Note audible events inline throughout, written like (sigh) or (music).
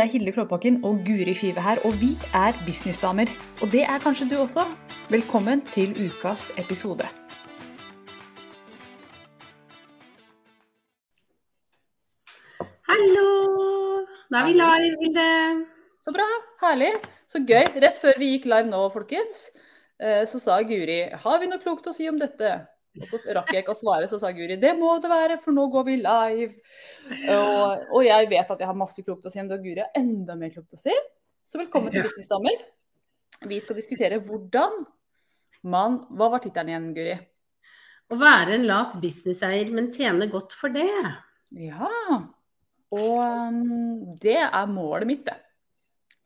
Det er Hilde Klåbakken og Guri Five her, og vi er businessdamer. Og det er kanskje du også. Velkommen til ukas episode. Hallo! Da er vi live, Hilde. Så bra. Herlig. Så gøy. Rett før vi gikk live nå, folkens, eh, så sa Guri har vi noe klokt å si om dette? Og så rakk jeg ikke å svare, så sa Guri det må det være, for nå går vi live. Og, og jeg vet at jeg har masse klokt å si, men Guri har enda mer klokt å si. Så velkommen til Businessdamer. Vi skal diskutere hvordan man Hva var tittelen igjen, Guri? Å være en lat businesseier, men tjene godt for det. Ja. Og um, det er målet mitt, det.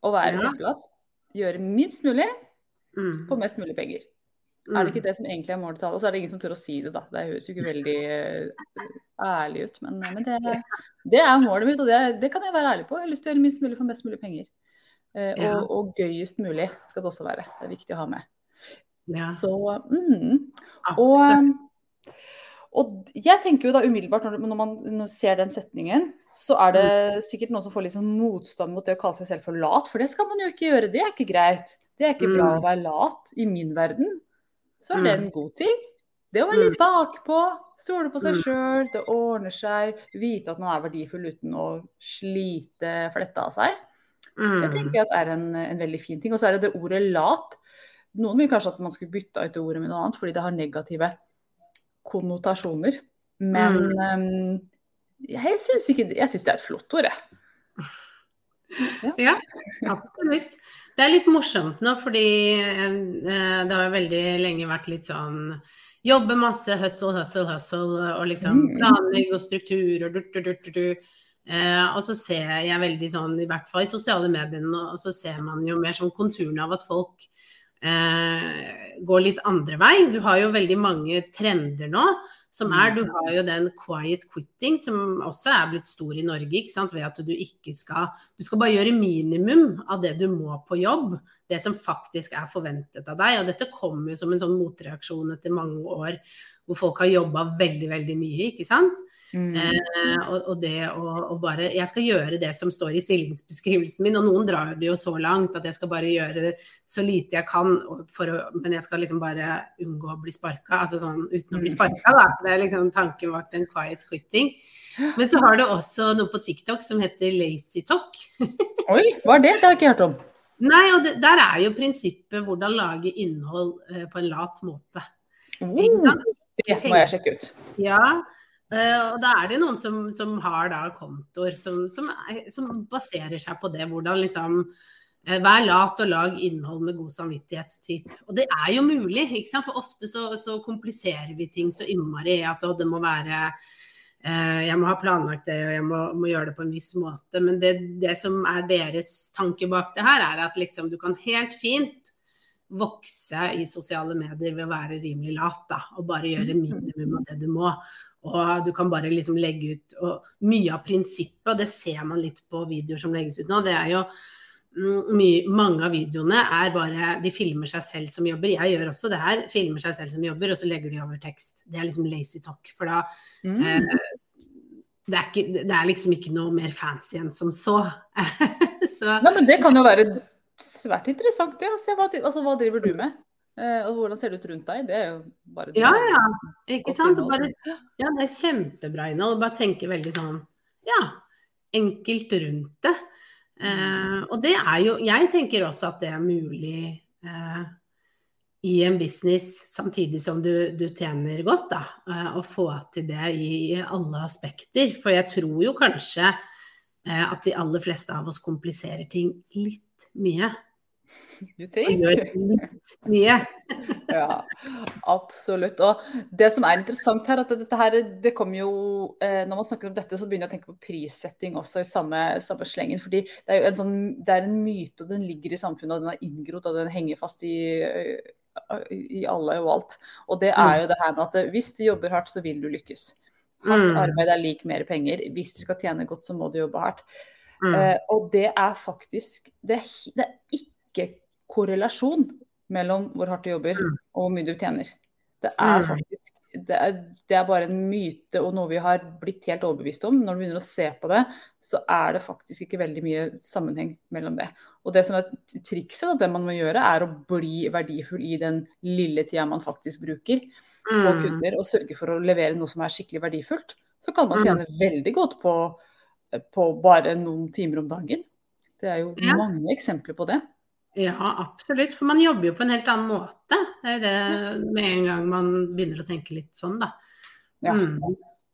Å være Ja. kjempelat. Gjøre minst mulig, Mm. få mest mulig penger. Er det ikke det som egentlig er målet til alle? Så er det ingen som tør å si det, da. Det høres jo ikke veldig eh, ærlig ut, men, men det, det er målet mitt, og det, det kan jeg være ærlig på. Jeg har lyst til å gjøre minst mulig for mest mulig penger. Eh, Ja. og, og gøyest mulig skal det også være. Det er viktig å ha med. Ja, Så mm, og, um, og jeg tenker jo da umiddelbart, når, når man når ser den setningen, så er det sikkert noen som får litt sånn motstand mot det å kalle seg selv for lat, for det skal man jo ikke gjøre. Det er ikke greit. Det er ikke bra Mm. å være lat i min verden. Så er det Mm. en god ting. Det å være litt bakpå, stole på seg Mm. sjøl, det ordner seg, vite at man er verdifull uten å slite fletta av seg. Det Mm. tenker jeg er en, en veldig fin ting. Og så er det det ordet lat. Noen vil kanskje at man skulle bytta ut det ordet med noe annet, fordi det har negative konnotasjoner. Men Mm. um. Jeg syns det er et flott ord, jeg. Ja, absolutt. Det er litt morsomt nå, fordi eh, det har jo veldig lenge vært litt sånn Jobbe masse, hustle, hustle, hustle, og liksom Mm. planlegge og struktur og durt, durt, durt. Eh, og så ser jeg veldig sånn, i hvert fall i sosiale medier, og så ser man jo mer sånn konturene av at folk eh, går litt andre vei. Du har jo veldig mange trender nå som er Du har jo den quiet quitting, som også er blitt stor i Norge, ikke sant? ved at du ikke skal Du skal bare gjøre minimum av det du må på jobb. Det som faktisk er forventet av deg. Og dette kommer jo som en sånn motreaksjon etter mange år hvor folk har jobba veldig, veldig mye, ikke sant. Mm. Eh, og, og det å bare Jeg skal gjøre det som står i stillingsbeskrivelsen min, og noen drar det jo så langt at jeg skal bare gjøre det så lite jeg kan, for å, men jeg skal liksom bare unngå å bli sparka. Altså sånn uten å bli Mm. sparka, da. Det er liksom tanken bak den quiet quitting. Men så har du også noe på TikTok som heter lazy talk. (laughs) Oi, hva er det? Det har jeg ikke hørt om. Nei, og det, der er jo prinsippet hvordan lage innhold eh, på en lat måte. Ikke Oh? Det må jeg sjekke ut. Ja, eh, og da er det noen som, som har da kontoer som, som, som baserer seg på det. Hvordan liksom eh, Vær lat og lag innhold med god samvittighet. Typ. Og det er jo mulig, ikke sant? for ofte så, så kompliserer vi ting så innmari at å, det må være eh, jeg må ha planlagt det, og jeg må, må gjøre det på en viss måte. Men det, det som er deres tanke bak det her, er at liksom du kan helt fint vokse i sosiale medier ved å være rimelig lat, da. Og bare gjøre minimum av det du må. Og du kan bare liksom legge ut og mye av prinsippet, og det ser man litt på videoer som legges ut nå, det er jo mm, mye, mange av videoene er bare De filmer seg selv som jobber. Jeg gjør også det her. Filmer seg selv som jobber, og så legger de over tekst. Det er liksom lazy talk. For da Mm. eh, det, er ikke, det er liksom ikke noe mer fancy enn som så. (laughs) så Nei, men det kan jo være svært interessant. Ja. Se, hva, altså, hva driver du med? Eh, og hvordan ser det ut rundt deg? Det er jo bare Ja, ja. Ikke sant? Bare, ja, det er kjempebra innhold. Bare tenke veldig sånn ja, enkelt rundt det. Eh, og det er jo Jeg tenker også at det er mulig eh, i en business, samtidig som du, du tjener godt, da. Eh, å få til det i alle aspekter. For jeg tror jo kanskje eh, at de aller fleste av oss kompliserer ting litt mye. Du tenker. litt mye. (laughs) Ja, absolutt. Og det som er interessant her, at dette her, det kommer jo eh, Når man snakker om dette, så begynner jeg å tenke på prissetting også i samme, samme slengen. fordi det er jo en sånn, det er en myte, og den ligger i samfunnet, og den er inngrodd, og den henger fast i, eh, i alle og alt. Og det er jo det her med at eh, hvis du jobber hardt, så vil du lykkes. Hardt Mm. arbeid er lik mer penger. Hvis du skal tjene godt, så må du jobbe hardt. Mm. Eh, og det er faktisk det det er ikke korrelasjon mellom hvor hardt du jobber Mm. og hvor mye du tjener. Det er Mm. faktisk det er, det er bare en myte og noe vi har blitt helt overbevist om. Når du begynner å se på det, så er det faktisk ikke veldig mye sammenheng mellom det. Og det som er trikset, da, det man må gjøre, er å bli verdifull i den lille tida man faktisk bruker på Mm. kunder, og sørge for å levere noe som er skikkelig verdifullt. Så kan man tjene veldig godt på, på bare noen timer om dagen. Det er jo Ja. mange eksempler på det. Ja, absolutt. For man jobber jo på en helt annen måte. Det er jo det med en gang man begynner å tenke litt sånn, da. Ja. Mm.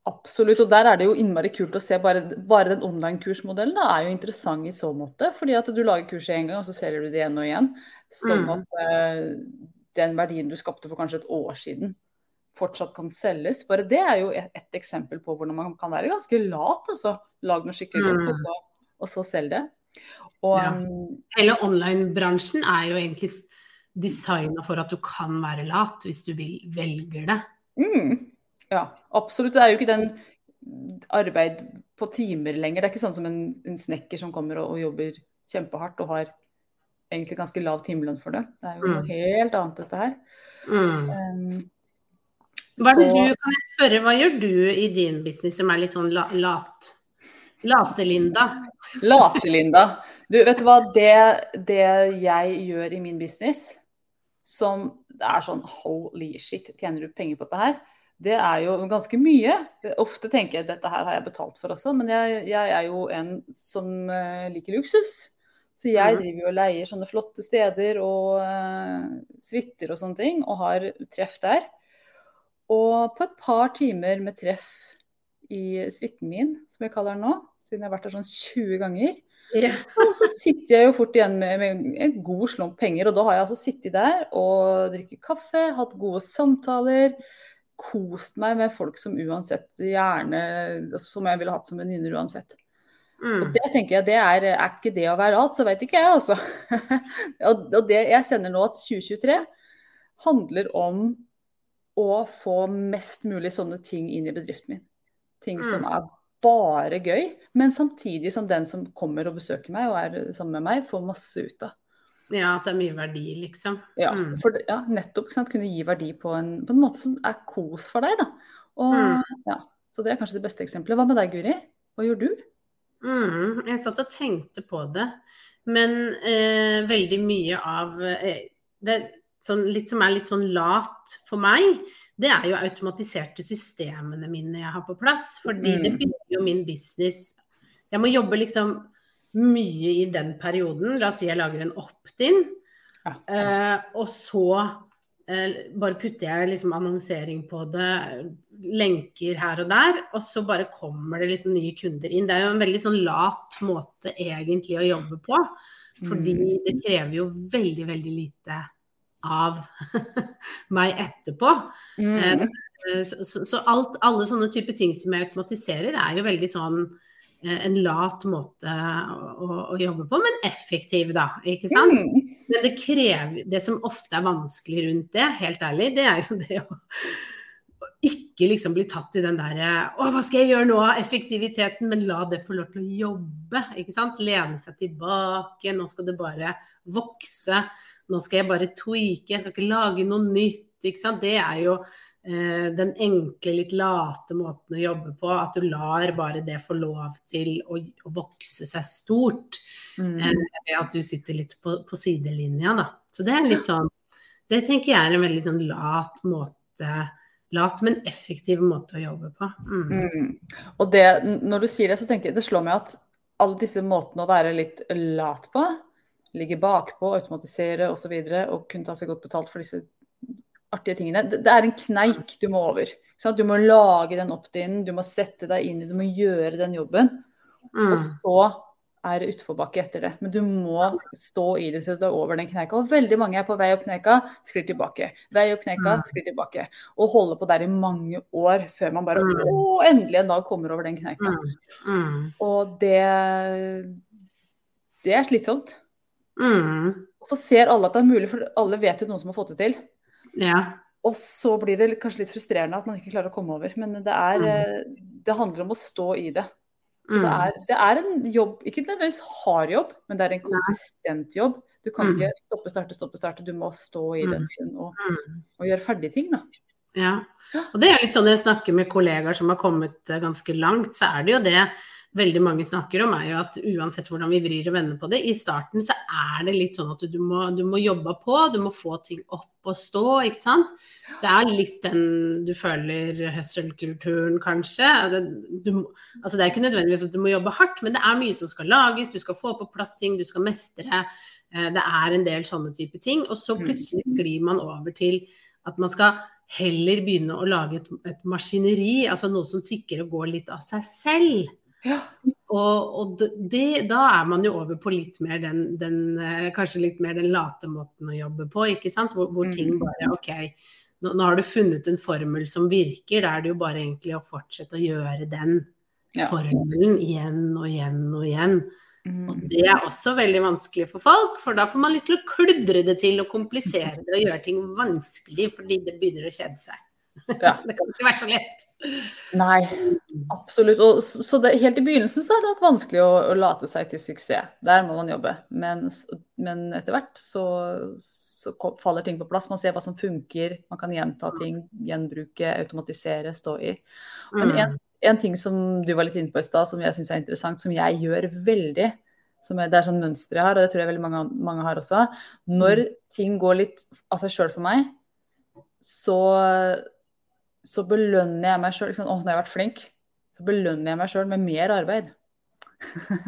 Absolutt, og der er det jo innmari kult å se. Bare, bare den online-kursmodellen da, er jo interessant i så måte. Fordi at du lager kurset én gang, og så selger du det igjen og igjen. Sånn Mm. at eh, den verdien du skapte for kanskje et år siden, fortsatt kan selges. Bare det er jo et, et eksempel på hvordan man kan være ganske lat. altså. Lag noe skikkelig godt, Mm. og så, og så selg det. Og Ja. um, Hele online-bransjen er jo egentlig designa for at du kan være lat hvis du vil, velger det. Mm, ja, absolutt. Det er jo ikke den arbeid på timer lenger. Det er ikke sånn som en, en snekker som kommer og, og jobber kjempehardt og har egentlig ganske lav timelønn for det. Det er jo noe Mm. helt annet, dette her. Mm. Um, Hva du, kan jeg spørre, hva gjør du i din business som er litt sånn la, lat? Late-Linda. Late-Linda. Du, vet du hva. Det, det jeg gjør i min business, som det er sånn holy shit, tjener du penger på dette her? Det er jo ganske mye. Ofte tenker jeg at dette her har jeg betalt for også, men jeg, jeg er jo en som eh, liker luksus. Så jeg Mhm. driver og leier sånne flotte steder og uh, suiter og sånne ting, og har treff der. Og på et par timer med treff i suiten min, som jeg kaller den nå, siden jeg har vært der sånn 20 ganger, Ja. og så sitter jeg jo fort igjen med, med en god slump penger. Og da har jeg altså sittet der og drikket kaffe, hatt gode samtaler, kost meg med folk som uansett gjerne Som jeg ville hatt som venninner uansett. Og Mm. det tenker jeg, det er, er ikke det å være alt, så veit ikke jeg, altså. (laughs) og og det, jeg kjenner nå at 2023 handler om å få mest mulig sånne ting inn i bedriften min. Ting som Mm. er bare gøy, men samtidig som den som kommer og besøker meg og er sammen med meg, får masse ut av. ja, at det er mye verdi, liksom. Ja, Mm. for ja, nettopp sant, kunne gi verdi på en, på en måte som er kos for deg. Da. Og, Mm. ja, så det er kanskje det beste eksempelet. Hva med deg, Guri? Hva gjør du? Mm, jeg satt og tenkte på det, men eh, veldig mye av eh, det sånn, litt som er litt sånn lat for meg, det er jo automatiserte systemene mine jeg har på plass. Fordi det Mm. bygger jo min business Jeg må jobbe liksom mye i den perioden. La oss si jeg lager en opt-in, Ja. eh, og så eh, bare putter jeg liksom annonsering på det, lenker her og der, og så bare kommer det liksom nye kunder inn. Det er jo en veldig sånn lat måte egentlig å jobbe på, fordi Mm. det krever jo veldig, veldig lite av (laughs) meg etterpå. Mm. Eh, Så, så, så alt, alle sånne type ting som jeg automatiserer, er jo veldig sånn eh, en lat måte å, å jobbe på, men effektiv, da. Ikke sant? Mm. Men det krever Det som ofte er vanskelig rundt det, helt ærlig, det er jo (laughs) det å å ikke liksom bli tatt i den derre Å, hva skal jeg gjøre nå? Effektiviteten. Men la det få lov til å jobbe. ikke sant? Lene seg tilbake. Nå skal det bare vokse. Nå skal jeg bare tweake. Jeg skal ikke lage noe nytt. Det er jo eh, den enkle, litt late måten å jobbe på. At du lar bare det få lov til å, å vokse seg stort. Mm. Eh, at du sitter litt på, på sidelinja, da. Så det er litt sånn Det tenker jeg er en veldig sånn lat måte Lat, men effektiv måte å jobbe på. Mm. Mm. Og det, når du sier det, så tenker jeg det slår meg at alle disse måtene å være litt lat på, ligge bakpå, automatisere osv., og, så videre, og kunne ta seg godt betalt for disse artige tingene, det, det er en kneik du må over. Du må lage den opt-in, du må sette deg inn i det, du må gjøre den jobben. Og Mm. så er det utforbakke etter det. Men du må stå i det til du er over den kneika. Og veldig mange er på vei opp kneika, sklir tilbake. Vei opp kneika, Mm. sklir tilbake. Og holder på der i mange år før man bare Mm. Å, endelig en dag kommer over den kneika. Mm. Mm. Og det Det er slitsomt. Mm. Og så ser alle at det er mulig, for alle vet jo noen som har fått det til. Ja. Og så blir det kanskje litt frustrerende at man ikke klarer å komme over. Men det, er, mm. det handler om å stå i det. Mm. Det er, det er en jobb, ikke nødvendigvis hard jobb, men det er en konsistent jobb. Du kan Mm. ikke stoppe, starte, stoppe, starte. Du må stå i det en stund og, Mm. og gjøre ferdig ting, da. Ja. Og det er litt sånn når jeg snakker med kollegaer som har kommet eh, ganske langt, så er det jo det veldig mange snakker om, er jo at uansett hvordan vi vrir og vender på det, i starten så er det litt sånn at du må, du må jobbe på, du må få ting opp og stå, ikke sant. Det er litt den du føler hustle-kulturen, kanskje. Det, du, altså det er ikke nødvendigvis at du må jobbe hardt, men det er mye som skal lages, du skal få på plass ting, du skal mestre. Eh, det er en del sånne type ting. Og så plutselig sklir man over til at man skal heller begynne å lage et, et maskineri, altså noe som tikker og går litt av seg selv. Ja. Og, og det, da er man jo over på litt mer den, den, eh, kanskje litt mer den late måten å jobbe på, ikke sant. Hvor, hvor ting Mm. bare OK, nå, nå har du funnet en formel som virker, da er det jo bare egentlig å fortsette å gjøre den Ja. formelen igjen og igjen og igjen. Og Mm. det er også veldig vanskelig for folk, for da får man lyst til å kludre det til og komplisere det og gjøre ting vanskelig fordi det begynner å kjede seg. Ja. (laughs) Det kan ikke være så lett. Nei, absolutt. Og, så det, helt i begynnelsen så er det nok vanskelig å, å late seg til suksess. Der må man jobbe. Men, men etter hvert så, så faller ting på plass. Man ser hva som funker. Man kan gjenta ting, gjenbruke, automatisere, stå i. Men en, en ting som du var litt inne på i stad, som jeg syns er interessant, som jeg gjør veldig, som er, det er sånn mønster jeg har, og det tror jeg veldig mange, mange har også. Når ting går litt av seg sjøl for meg, så, så belønner jeg meg sjøl. Liksom, Å, nå har jeg vært flink. Så belønner jeg meg sjøl med mer arbeid. (laughs)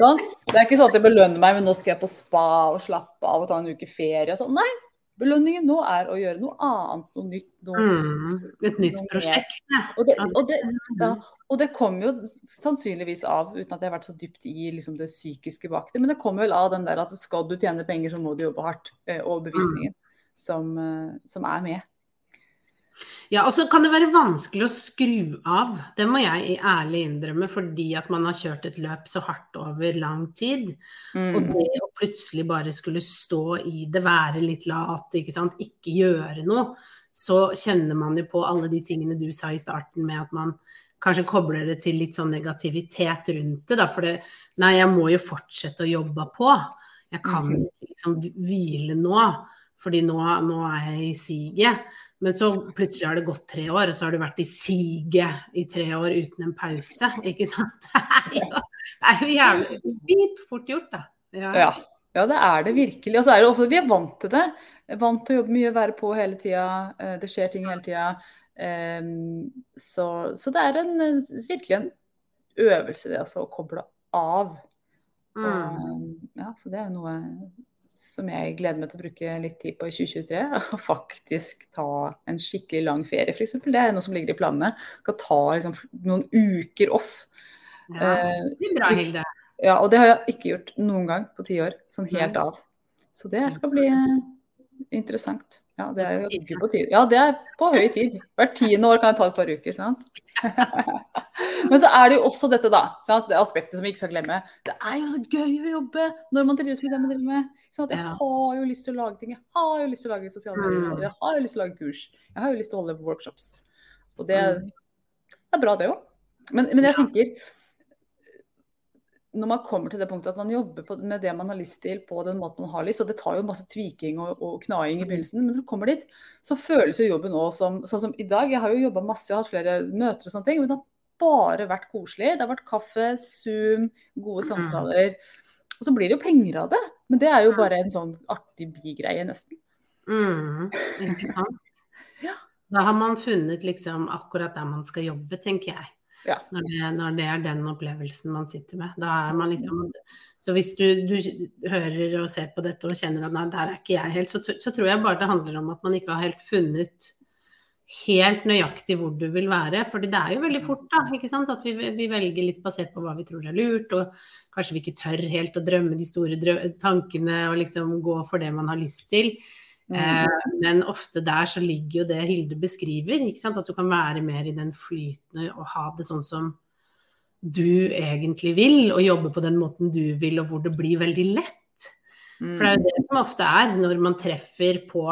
sånn? Det er ikke sånn at jeg belønner meg, men nå skal jeg på spa og slappe av og ta en uke ferie og sånn. Nei. Belønningen nå er å gjøre noe annet, noe nytt. Noe, Mm, et nytt Noe prosjekt. Ja. og, det, og, det, ja, og det kommer jo sannsynligvis av, uten at jeg har vært så dypt i liksom, det psykiske bak det, men det kommer vel av den der at skal du tjene penger, så må du jobbe hardt. eh, Og bevisningen som, eh, som er med. Ja, og så kan det være vanskelig å skru av. Det må jeg ærlig innrømme, fordi at man har kjørt et løp så hardt over lang tid. Og Mm. det å plutselig bare skulle stå i det, være litt lat, ikke sant, ikke gjøre noe, så kjenner man jo på alle de tingene du sa i starten med at man kanskje kobler det til litt sånn negativitet rundt det, da. For det, nei, jeg må jo fortsette å jobbe på. Jeg kan Mhm. ikke liksom hvile nå, fordi nå, nå er jeg i siget. Men så plutselig har det gått tre år, og så har du vært i siget i tre år uten en pause. Ikke sant? (laughs) Det er jo, det er jo jævlig Pip, fort gjort, da. Ja. Ja. ja, det er det virkelig. Og så er det også, vi er vant til det. Vant til å jobbe mye, være på hele tida. eh, Det skjer ting hele tida. Så, så det er en, virkelig en øvelse, det altså, å koble av. Mm. Ja, så det er noe som jeg gleder meg til å bruke litt tid på i 2023. Å faktisk ta en skikkelig lang ferie, f.eks. Det er noe som ligger i planene. Skal ta liksom, noen uker off. Ja, Eh, det er bra, Hilde. ja, og det har jeg ikke gjort noen gang på ti år. Sånn helt av. Så det skal bli eh, interessant. Ja, det er jo på tid. Ja, det er på høy tid. Hvert tiende år kan jeg ta et par uker, sant. (laughs) Men så er det jo også dette, da. Sant? Det aspektet som vi ikke skal glemme. Det er jo så gøy å jobbe når man trives med det man driver med. Sant? Jeg har jo lyst til å lage ting. Jeg har jo lyst til å lage sosiale medier. Mm. Jeg har jo lyst til å lage kurs. Jeg har jo lyst til å holde workshops. Og det, Mm. det er bra, det òg. Men, men jeg tenker når man kommer til det punktet at man jobber på, med det man har lyst til på den måten man har lyst, og det tar jo masse tviking og, og knaing i begynnelsen, men når du kommer dit, så føles jo jobben òg som Sånn som i dag, jeg har jo jobba masse, jeg har hatt flere møter og sånne ting, men det har bare vært koselig. Det har vært kaffe, Zoom, gode samtaler. Og så blir det jo penger av det, men det er jo bare en sånn artig bigreie, nesten. Mm, ikke (laughs) sant? Ja. Da har man funnet liksom akkurat der man skal jobbe, tenker jeg. Ja. Når, det, når det er den opplevelsen man sitter med. Da er man liksom Så hvis du, du hører og ser på dette og kjenner at nei, der er ikke jeg helt, så, så tror jeg bare det handler om at man ikke har helt funnet helt nøyaktig hvor du vil være. fordi det er jo veldig fort da, ikke sant? at vi, vi velger litt basert på hva vi tror er lurt, og kanskje vi ikke tør helt å drømme de store tankene og liksom gå for det man har lyst til. Eh, men ofte der så ligger jo det Hilde beskriver, ikke sant? at du kan være mer i den flytende og ha det sånn som du egentlig vil, og jobbe på den måten du vil, og hvor det blir veldig lett. For det er jo det som ofte er, når man treffer på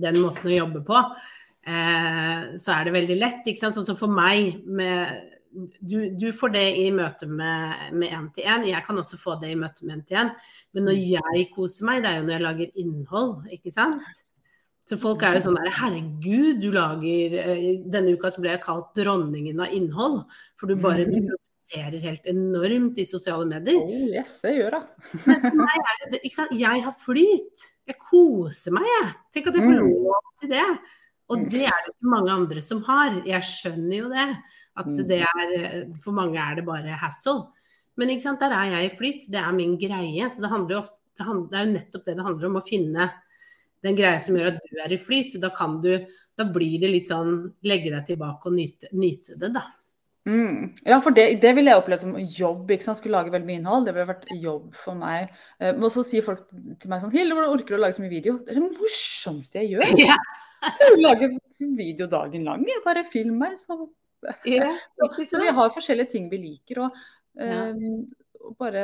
den måten å jobbe på, så er det veldig lett. ikke sant? Sånn som for meg med du, du får det i møte med én-til-én, jeg kan også få det i møte med én-til-én. Men når jeg koser meg, det er jo når jeg lager innhold, ikke sant. Så folk er jo sånn der Herregud, du lager eh, Denne uka så ble jeg kalt dronningen av innhold. For du bare du produserer helt enormt i sosiale medier. Oh, yes, det gjør jeg. (laughs) Men for meg er det, ikke sant? Jeg har flyt. Jeg koser meg, jeg. Tenk at jeg får Mm. lov til det. Og Mm. det er det ikke mange andre som har. Jeg skjønner jo det. At Mm. det er For mange er det bare hassle. Men ikke sant, der er jeg i flyt. Det er min greie. Så det ofte det, handler, det er jo nettopp det det handler om. Å finne den greia som gjør at du er i flyt. Da kan du Da blir det litt sånn legge deg tilbake og nyte, nyte det, da. Mm. Ja, for det, det ville jeg opplevd som jobb. ikke sant? Skulle lage veldig mye innhold. Det ville vært jobb for meg. Eh, Men så sier folk til meg sånn Hilde, hvordan orker du å lage så mye video? Det er det morsomste jeg gjør. (laughs) Ja, Jeg vil lage video dagen lang. Jeg bare film meg. Så, ja, (laughs) så vi har forskjellige ting vi liker. Og, eh, og bare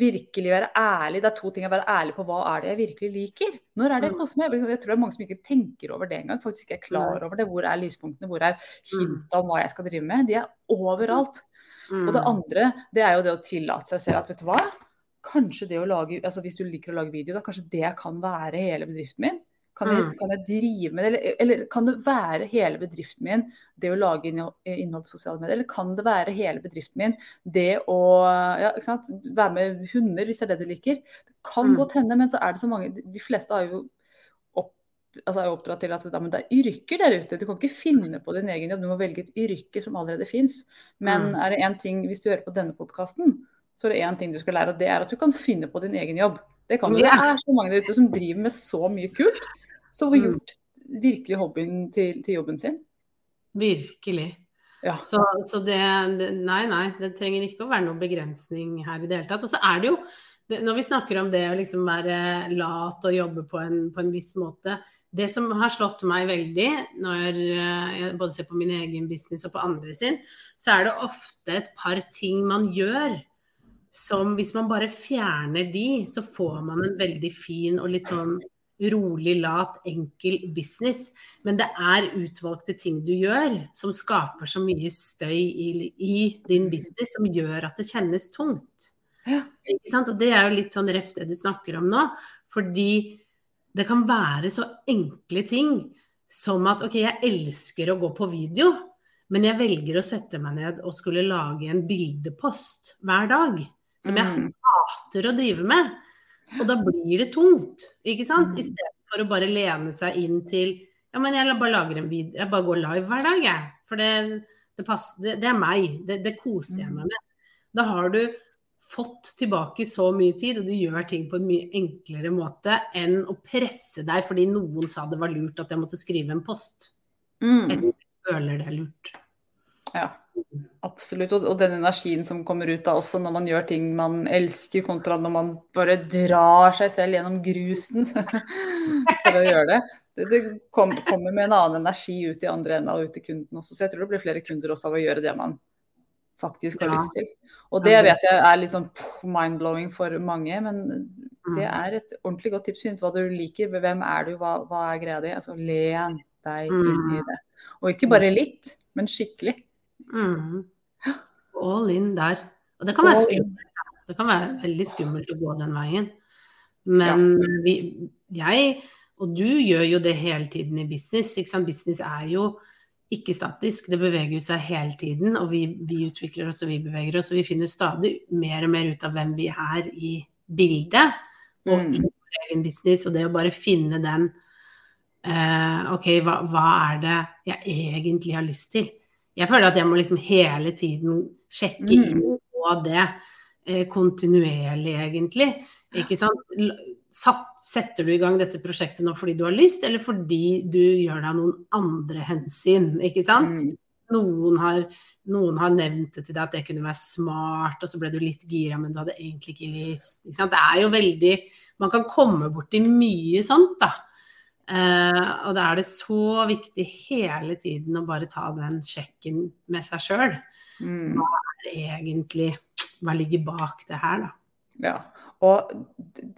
virkelig være ærlig. Det er to ting å være ærlig på. Hva er det jeg virkelig liker? Når er det jeg Mm. koser meg? Jeg jeg tror det er mange som ikke tenker over det engang. Faktisk ikke er klar over det. Hvor er lyspunktene? Hvor er hinta om hva jeg skal drive med? De er overalt. Mm. Og det andre, det er jo det å tillate seg selv at vet du hva? Kanskje det å lage, altså Hvis du liker å lage video, da kanskje det kan være hele bedriften min? Kan jeg, Mm. kan jeg drive med det, eller, eller kan det være hele bedriften min det å lage innhold, sosiale medier? Eller kan det være hele bedriften min det å ja, være med hunder, hvis det er det du liker? Det kan Mm. godt hende, men så er det så mange De fleste har jo altså er oppdratt til at det er yrker der ute. Du kan ikke finne på din egen jobb, du må velge et yrke som allerede fins. Men Mm. er det én ting, hvis du hører på denne podkasten, så er det én ting du skal lære, og det er at du kan finne på din egen jobb. Det kan du. Det er så mange der ute som driver med så mye kult, som har Mm. gjort virkelig hobbyen til, til jobben sin. Virkelig. Ja. Så, så det, det Nei, nei, det trenger ikke å være noen begrensning her i det hele tatt. Og så er det jo det, Når vi snakker om det å liksom være lat og jobbe på en, på en viss måte Det som har slått meg veldig når eh, jeg både ser på min egen business og på andre sin, så er det ofte et par ting man gjør som hvis man bare fjerner de, så får man en veldig fin og litt sånn rolig, lat, enkel business. Men det er utvalgte ting du gjør som skaper så mye støy i, i din business, som gjør at det kjennes tungt. Ja. Og det er jo litt sånn reft det du snakker om nå. Fordi det kan være så enkle ting som at OK, jeg elsker å gå på video, men jeg velger å sette meg ned og skulle lage en bildepost hver dag. Som jeg Mm. hater å drive med. Og da blir det tungt, ikke sant? Mm. Istedenfor å bare lene seg inn til Ja, men jeg bare lager en video, jeg bare går live hver dag, jeg. For det, det, passer, det, det er meg. Det, det koser jeg meg med. Da har du fått tilbake så mye tid, og du gjør ting på en mye enklere måte enn å presse deg fordi noen sa det var lurt at jeg måtte skrive en post. Mm. Eller føler det er lurt. Ja, absolutt. Og, og den energien som kommer ut da også når man gjør ting man elsker, kontra når man bare drar seg selv gjennom grusen (laughs) for å gjøre det. Det, det kom, kommer med en annen energi ut i andre enden og ut til kunden også. Så jeg tror det blir flere kunder også av å gjøre det man faktisk har Ja. lyst til. Og det vet jeg er litt sånn mind-blowing for mange, men det er et ordentlig godt tips. Finn ut hva du liker, hvem er du, hva, hva er greia di? Altså len deg inn i det. Og ikke bare litt, men skikkelig. Mm. All in der. Og det kan være skummelt. Det kan være veldig skummelt å gå den veien. Men vi, jeg og du gjør jo det hele tiden i business. Business er jo ikke statisk, det beveger seg hele tiden. Og vi, vi utvikler oss og vi beveger oss, og vi finner stadig mer og mer ut av hvem vi er i bildet. Og Mm. i vår egen business. Og det å bare finne den eh, OK, hva, hva er det jeg egentlig har lyst til? Jeg føler at jeg må liksom hele tiden sjekke Mm. inn på det eh, kontinuerlig, egentlig. Ikke sant? Satt, setter du i gang dette prosjektet nå fordi du har lyst, eller fordi du gjør deg noen andre hensyn? Ikke sant? Mm. Noen, har, noen har nevnt det til deg at det kunne være smart, og så ble du litt gira, men du hadde egentlig ikke lyst. Ikke sant? Det er jo veldig Man kan komme borti mye sånt, da. Eh, og da er det så viktig hele tiden å bare ta den sjekken med seg sjøl. Mm. Egentlig hva ligger bak det her, da. Ja. Og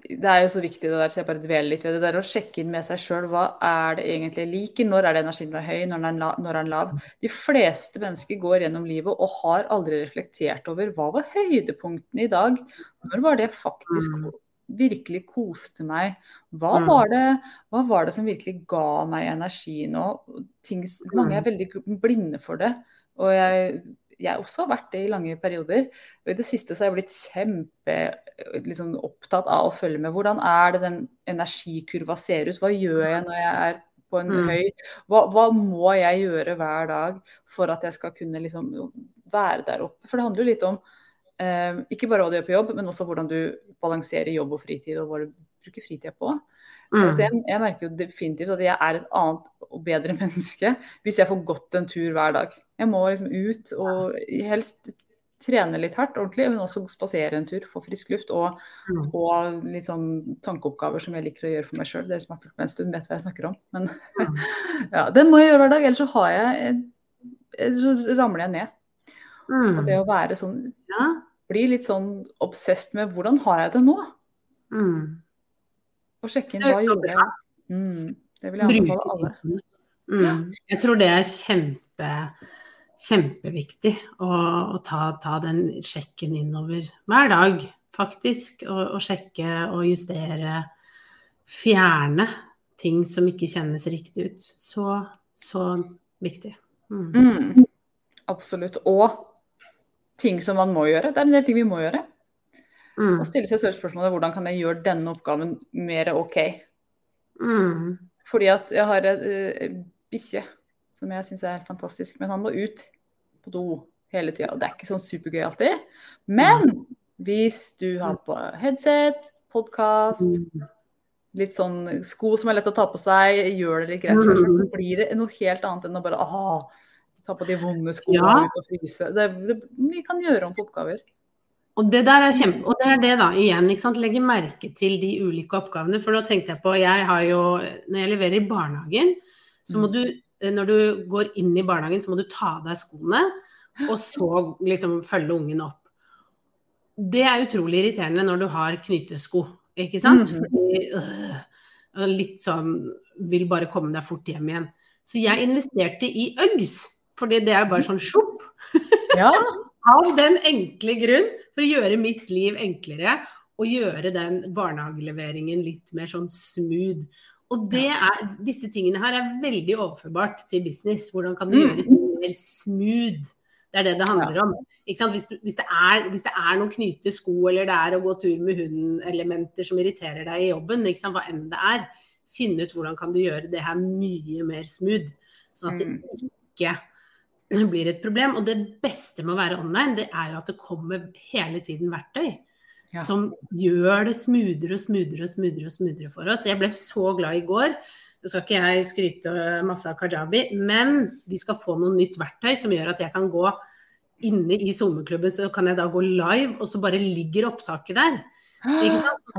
det er jo så viktig det der, så jeg bare dveler litt ved det der å sjekke inn med seg sjøl. Hva er det egentlig jeg liker? Når er det energien er høy? Når er den når er den lav? De fleste mennesker går gjennom livet og har aldri reflektert over hva var høydepunktene i dag? Når var det faktisk Mm. Virkelig koste meg? Hva Mm. var det, hva var det som virkelig ga meg energi nå? Ting, mange er veldig blinde for det. Og jeg, jeg også har vært det i lange perioder. Og i det siste så har jeg blitt kjempe liksom, opptatt av å følge med. Hvordan er det den energikurva ser ut? Hva gjør jeg når jeg er på en Mm. høy hva, hva må jeg gjøre hver dag for at jeg skal kunne liksom være der oppe? For det handler jo litt om eh, ikke bare hva du gjør på jobb, men også hvordan du balanserer jobb og fritid, og hva du bruker fritida på. Mm. Så jeg, jeg merker jo definitivt at jeg er et annet og bedre (laughs) menneske hvis jeg får gått en tur hver dag. Jeg må liksom ut og helst trene litt hardt, ordentlig, men også spasere en tur, få frisk luft og, Mm. og litt sånn tankeoppgaver som jeg liker å gjøre for meg sjøl. Dere som har fulgt med en stund, vet hva jeg snakker om. Men Mm. (laughs) ja, det må jeg gjøre hver dag, ellers så har jeg Ellers så ramler jeg ned. Mm. Og det å være sånn Ja. Bli litt sånn obsessed med hvordan har jeg det nå? Mm. Og sjekke inn hva gjorde jeg. Mm, det vil jeg anbefale alle. Mm. Jeg tror det er kjempe, kjempeviktig å, å ta, ta den sjekken innover hver dag, faktisk. Og, og sjekke og justere. Fjerne ting som ikke kjennes riktig ut. Så, så viktig. Mm. Mm, absolutt. Og ting som man må gjøre. Det er en del ting vi må gjøre. Mm. Og stille seg selv spørsmålet hvordan kan jeg gjøre denne oppgaven mer OK? Mm. Fordi at jeg har en uh, bikkje som jeg syns er fantastisk, men han må ut på do hele tida. Og det er ikke sånn supergøy alltid. Men hvis du har på headset, podkast, Mm. litt sånn sko som er lett å ta på seg, gjør det litt greit selv, så blir det noe helt annet enn å bare aha, ta på de vonde skoene Ja. ut og fryse. Det, det, vi kan gjøre om på oppgaver. Og det der er kjempe, og det er det da, igjen, ikke sant, legge merke til de ulike oppgavene. For nå tenkte jeg på, jeg har jo, når jeg leverer i barnehagen, så må Mm. du, eh, når du går inn i barnehagen, så må du ta av deg skoene, og så liksom følge ungen opp. Det er utrolig irriterende når du har knytesko, ikke sant? Mhm. Fordi, øh, litt sånn, vil bare komme deg fort hjem igjen. Så jeg investerte i Uggs, fordi det er bare sånn sjopp. (laughs) Ja. Av den enkle grunn, for å gjøre mitt liv enklere, og gjøre den barnehageleveringen litt mer sånn smooth. Og det er, disse tingene her er veldig overførbart til business. Hvordan kan du Mm. gjøre det mer smooth? Det er det det handler om. Ikke sant? Hvis, du, hvis, det er, hvis det er noen knyte sko, eller det er å gå tur med hunden-elementer som irriterer deg i jobben, hva enn det er, finne ut hvordan kan du gjøre det her mye mer smooth. Sånn at det Mm. ikke (clears throat) blir et problem. Og det beste med å være online, det er jo at det kommer hele tiden verktøy. Ja. Som gjør det smoothere og smoothere og smoothere og smoothere for oss. Jeg ble så glad i går. Nå skal ikke jeg skryte masse av Kajabi, men vi skal få noe nytt verktøy som gjør at jeg kan gå inne i SoMe-klubben, så kan jeg da gå live, og så bare ligger opptaket der. (gasps)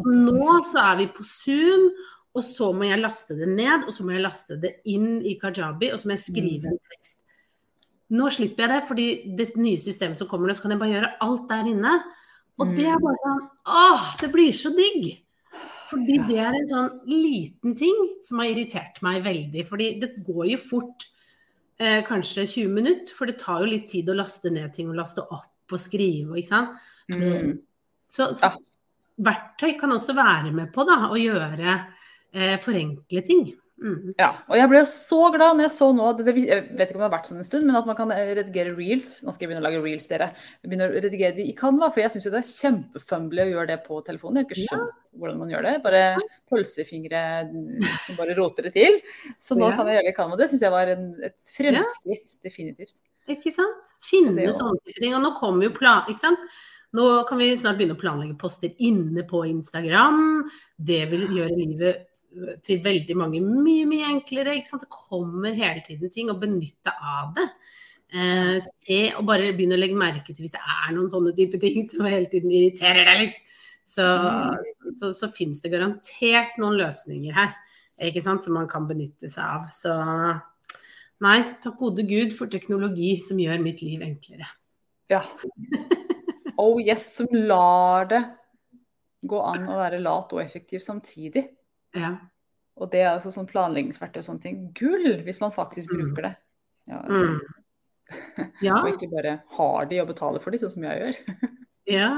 Nå så er vi på Zoom, og så må jeg laste det ned, og så må jeg laste det inn i Kajabi, og så må jeg skrive en tekst. Nå slipper jeg det, fordi det nye systemet som kommer nå, så kan jeg bare gjøre alt der inne. Og det er bare sånn Åh, det blir så digg! Fordi det er en sånn liten ting som har irritert meg veldig. Fordi det går jo fort, eh, kanskje 20 minutter, for det tar jo litt tid å laste ned ting og laste opp og skrive, ikke sant. Mm. Så, så verktøy kan også være med på da, å gjøre eh, forenkle ting. Mm. Ja, og jeg ble så glad når jeg så nå det, det, Jeg vet ikke om det har vært sånn en stund, men at man kan eh, redigere reels. Nå skal jeg begynne å lage reels, dere. Begynne å redigere de i Canva, for jeg syns jo det er kjempefumbly å gjøre det på telefonen. Jeg har ikke skjønt hvordan man gjør det. Bare pølsefingre som bare roter det til. Så nå Ja. kan jeg gjøre det i Canva. Det syns jeg var en, et fremskritt, definitivt. Ikke sant? Finne sånne ting. Og nå kommer jo plan... Ikke sant? Nå kan vi snart begynne å planlegge poster inne på Instagram. Det vil gjøre livet til veldig mange mye, mye enklere. Ikke sant? Det kommer hele tiden ting, og benytte av det. Eh, se og bare begynne å legge merke til hvis det er noen sånne type ting som hele tiden irriterer deg litt. Så, så, så finnes det garantert noen løsninger her ikke sant, som man kan benytte seg av. Så nei, takk gode gud for teknologi som gjør mitt liv enklere. Ja. Oh yes, som lar det gå an å være lat og effektiv samtidig. Ja. Og det er altså sånn planleggingsverktøy og sånne ting. Gull, hvis man faktisk Mm. bruker det. Ja, Mm. (laughs) ja. Og ikke bare har de og betaler for de, sånn som jeg gjør. (laughs) ja.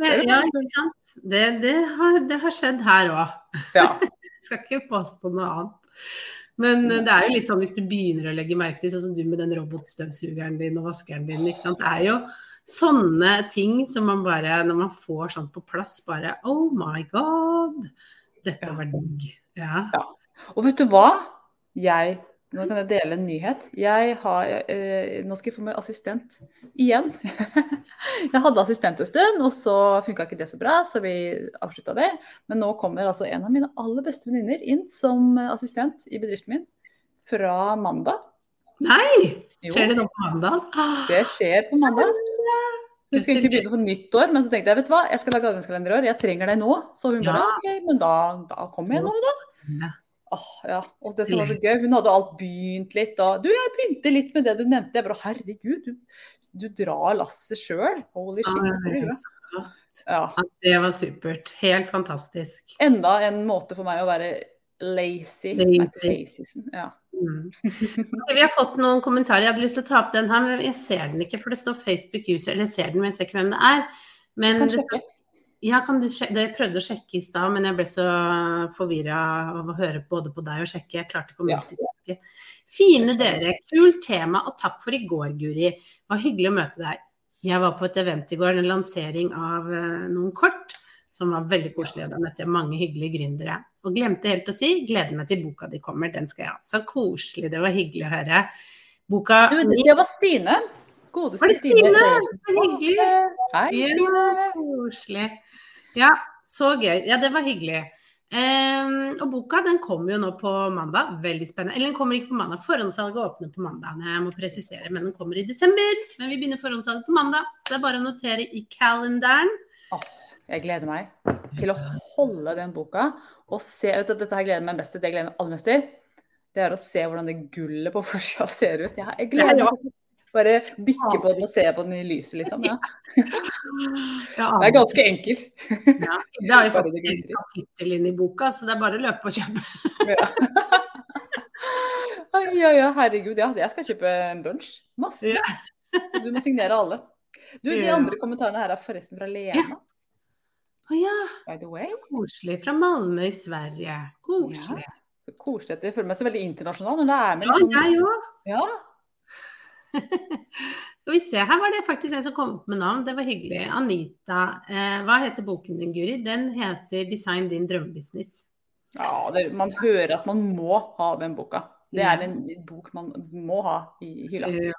Men, ja, ikke sant. Det, det, har, det har skjedd her òg. Ja. (laughs) Skal ikke påstå noe annet. Men eh, det er jo litt sånn hvis du begynner å legge merke til, sånn som du med den robotstøvsugeren din og vaskeren din, ikke sant. Det er jo sånne ting som man bare, når man får sånt på plass, bare Oh my god! Dette Ja. var digg. Ja. Og vet du hva? Jeg Nå kan jeg dele en nyhet. Jeg har, eh, nå skal jeg få meg assistent igjen. (laughs) jeg hadde assistent en stund, og så funka ikke det så bra, så vi avslutta det. Men nå kommer altså en av mine aller beste venninner inn som assistent i bedriften min fra mandag. Nei! Skjer det noe på mandag? det skjer på mandag. Hun skulle egentlig begynne på nyttår, men så tenkte jeg vet du hva, jeg skal lage adventskalender i år, jeg trenger deg nå. Så hun Ja. bare ok, men da, da kommer jeg nå, da. Åh, ja. Og det som var så gøy, hun hadde alt begynt litt. Og du, jeg begynte litt med det du nevnte. Jeg bare herregud, du, du drar lasset sjøl. Holy shit. Ja. Ja. Ja, det var supert. Helt fantastisk. Enda en måte for meg å være lazy. Lazy. lazy. Ja. Mm. (laughs) Vi har fått noen kommentarer. Jeg hadde lyst til å ta opp den her, men jeg ser den ikke. For det står Facebook user, eller jeg ser den, men jeg ser ikke hvem det er. Men Kan det. Ja, kan du sjekke? Jeg prøvde å sjekke i stad, men jeg ble så forvirra av å høre både på deg og sjekke. Jeg klarte ikke å Ja. multitaske. Fine dere, kult tema, og takk for i går, Guri. Det var hyggelig å møte deg. Jeg var på et event i går, en lansering av eh, noen kort, som var veldig koselig. og Da møtte jeg mange hyggelige gründere. Og glemte helt å si, gleder meg til boka di kommer, den skal jeg ha. Så koselig, det var hyggelig å høre. Boka Du, det var Stine. Godeste Var det Stine. Stine? Hyggelig. Hei, Stine. Ja, koselig. Ja, så gøy. Ja, det var hyggelig. Um, og boka den kommer jo nå på mandag. Veldig spennende. Eller den kommer ikke på mandag. Forhåndssalget åpner på mandag. Jeg må presisere, men den kommer i desember. Men vi begynner forhåndssalget på mandag. Så det er bare å notere i kalenderen. Jeg gleder meg til å holde den boka og se ut at dette her gleder meg mest til. Det jeg gleder meg aller mest til, det er å se hvordan det gullet på forsida ser ut. Jeg, jeg gleder Ja, ja. meg til å bare bikke på den og se på den i lyset, liksom. Ja. Ja, Det er ganske enkelt. ja. Det har jo det et kapittel inn i boka, så det er bare å løpe og kjøpe. Ja. (laughs) Ja, oi, herregud. Ja, jeg skal kjøpe en bunch. Masse. Du må signere alle. Du, De andre kommentarene her er forresten fra Lena, Å ja, by the way. koselig. Fra Malmö i Sverige. Koselig. Så koselig at dere føler meg så veldig internasjonal når det er med Ja, liksom jeg òg. Ja. (laughs) Skal vi se, her var det faktisk en som kom opp med navn, det var hyggelig. Anita. Eh, hva heter boken din, Guri? Den heter 'Design din drømmebusiness'. Ja, det, man hører at man må ha den boka. Det er en bok man må ha i hylla. Ja.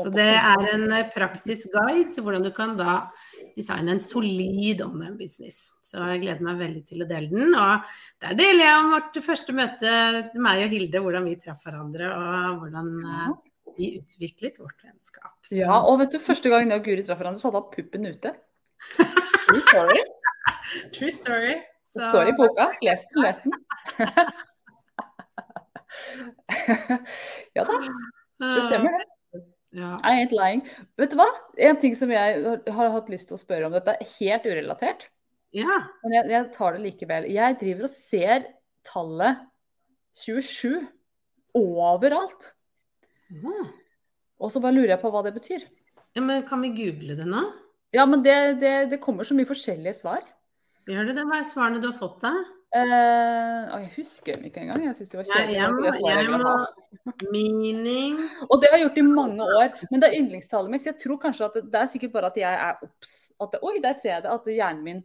Så det er en eh, praktisk guide til hvordan du kan da designe en solid online business. Så jeg gleder meg veldig til å dele den. Og der deler jeg om vårt første møte, meg og Hilde, hvordan vi traff hverandre og hvordan eh, vi utviklet vårt vennskap. Så- Ja, og vet du, første gang jeg og Guri traff hverandre, så hadde hun puppen ute. True story. (laughs) True story. Det står i boka. Les den, les den. (laughs) (laughs) ja da, det stemmer det. Ja. I ain't lying. Vet du hva? En ting som jeg har- hatt lyst til å spørre om, dette er helt urelatert, ja. men jeg, jeg tar det likevel. Jeg driver og ser tallet 27 overalt. Ja. Og så bare lurer jeg på hva det betyr. Ja, men kan vi google det nå? Ja, men det, det, det kommer så mye forskjellige svar. Gjør det det? Hva er svarene du har fått da? Å, jeg husker dem ikke engang. Jeg synes de var kjedelige. Det var. Meaning Og det har jeg gjort i mange år. Men det er yndlingstallet mitt. Så jeg tror kanskje at det, det er sikkert bare at jeg er obs. At det, Oi, der ser jeg det. At hjernen min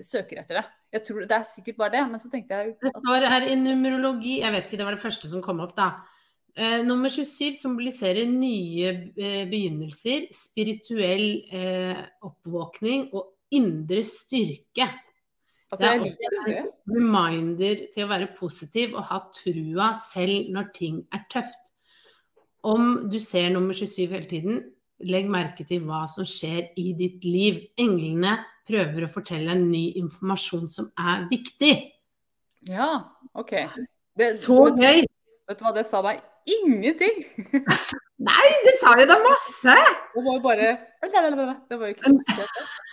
søker etter det. Jeg tror Det er sikkert bare det. Men så tenkte jeg Det står her i numerologi, jeg vet ikke, det var det første som kom opp da. Uh, nummer 27 symboliserer nye uh, begynnelser, spirituell oppvåkning og indre styrke. Altså, er jeg liker det. Reminder til å være positiv og ha trua selv når ting er tøft. Om du ser nummer 27 hele tiden, legg merke til hva som skjer i ditt liv. Englene prøver å fortelle en ny informasjon som er viktig. Ja, OK. Det, Så gøy! vet du hva, det sa meg ingenting. (laughs) Nei, du sa jo da masse! Det var bare Det var jo ikke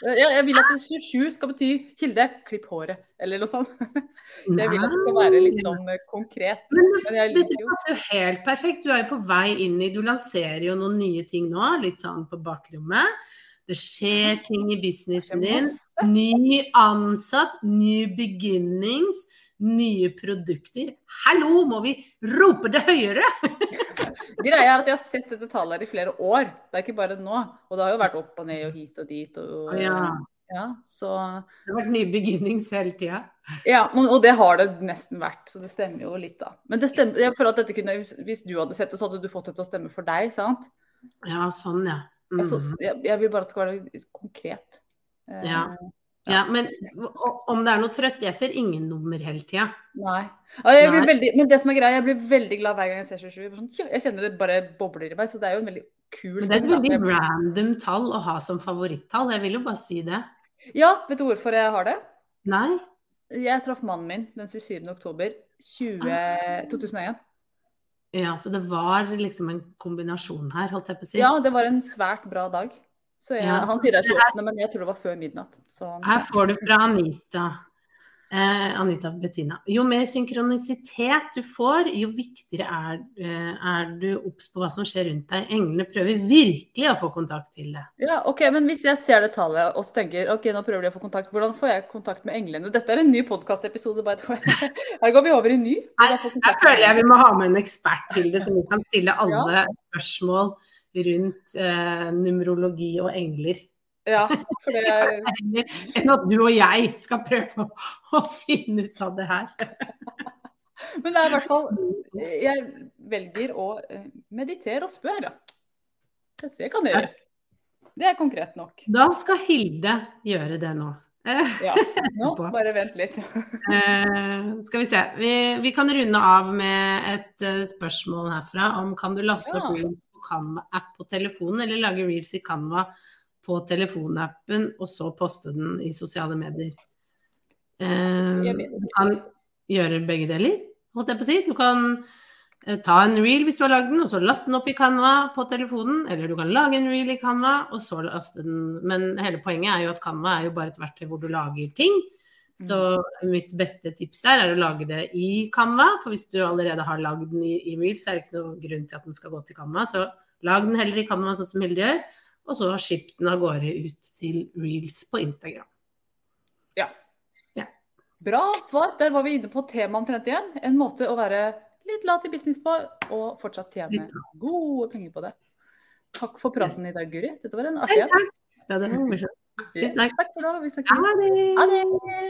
jeg, jeg vil at 27 skal bety Hilde, klipp håret, eller noe sånt. (laughs) Jeg vil at det skal være litt sånn eh, konkret. Men jeg liker jo passer jo helt perfekt. Du er jo på vei inn i Du lanserer jo noen nye ting nå, litt sånn på bakrommet. Det skjer (gasps) ting i businessen din. Ny ansatt, new beginnings, nye produkter. Hallo, må vi rope det høyere? (laughs) Greia er at jeg har sett dette tallet her i flere år. Det er ikke bare nå. Og det har jo vært opp og ned og hit og dit. Og, Ja. ja, så, Det har vært nye beginnings hele tida. ja, og det har det nesten vært, så det stemmer jo litt, da. Men det stemmer, føler at dette kunne, hvis, hvis du hadde sett det, så hadde du fått det til å stemme for deg, sant? Ja, sånn, ja. Mm. Altså, jeg, jeg vil bare at det skal være konkret. Eh, Ja. ja. Men om det er noe trøst Jeg ser ingen nummer hele tida. Nei. Veldig, men det som er greia, jeg blir veldig glad hver gang jeg ser 27. Jeg Sånn, jeg kjenner det bare bobler i meg, så det er jo en veldig kul Men det er et veldig random tall å ha som favorittall. Jeg vil jo bare si det. Ja, vet du hvorfor jeg har det? Nei? Jeg traff mannen min den 27. oktober 20, 2001. Ja, så det var liksom en kombinasjon her, holdt jeg på å si. Ja, det var en svært bra dag. Så jeg, Ja. Han sier det er 28., men jeg tror det var før midnatt. Så, Her får du fra Anita. Eh, Anita Bettina. Jo mer synkronisitet du får, jo viktigere er, eh, er du obs på hva som skjer rundt deg. Englene prøver virkelig å få kontakt til det. ja, ok, Men hvis jeg ser det tallet og så tenker ok, nå prøver de å få kontakt, hvordan får jeg kontakt med englene? Dette er en ny podkastepisode, by the way. (laughs) Her går vi over i ny. Her, føler jeg vi må ha med en ekspert til det, som vi kan stille alle spørsmål rundt eh, numerologi og engler. Ja, for det (laughs) er enn at du og jeg skal prøve å, (laughs) å finne ut av det her. (laughs) Men det er i hvert fall Jeg velger å eh, meditere og spør, ja. Dette kan jeg gjøre. Det er konkret nok. Da skal Hilde gjøre det nå. Ja. Nå, bare vent litt. uh, skal vi se. Vi, vi kan runde av med et uh, spørsmål herfra om kan du laste Ja. opp Canva-app på telefonen, eller lage Reels i Canva på telefonappen, og så poste den i sosiale medier. Eh, du kan gjøre begge deler, holdt jeg på å si. Du kan eh, ta en reel hvis du har lagd den, og så laste den opp i Canva på telefonen. Eller du kan lage en reel i Canva, og så laste den. Men hele poenget er jo at Canva er jo bare et verktøy hvor du lager ting. Så mitt beste tips der er å lage det i Canva. For hvis du allerede har lagd den i, i så er det ikke noen grunn til at den skal gå til Canva. Så lag den heller i Canva, sånn som Hilde gjør. Og så skipp den av gårde ut til reels på Instagram. Ja Bra svar. Der var vi inne på temaet omtrent igjen. En måte å være litt lat i business på, og fortsatt tjene gode penger på det. Takk for praten i dag, Guri. Dette var en artig en. Ja, det var morsomt. Vi snakkes. Takk for det. Vi snakkes. Ha det.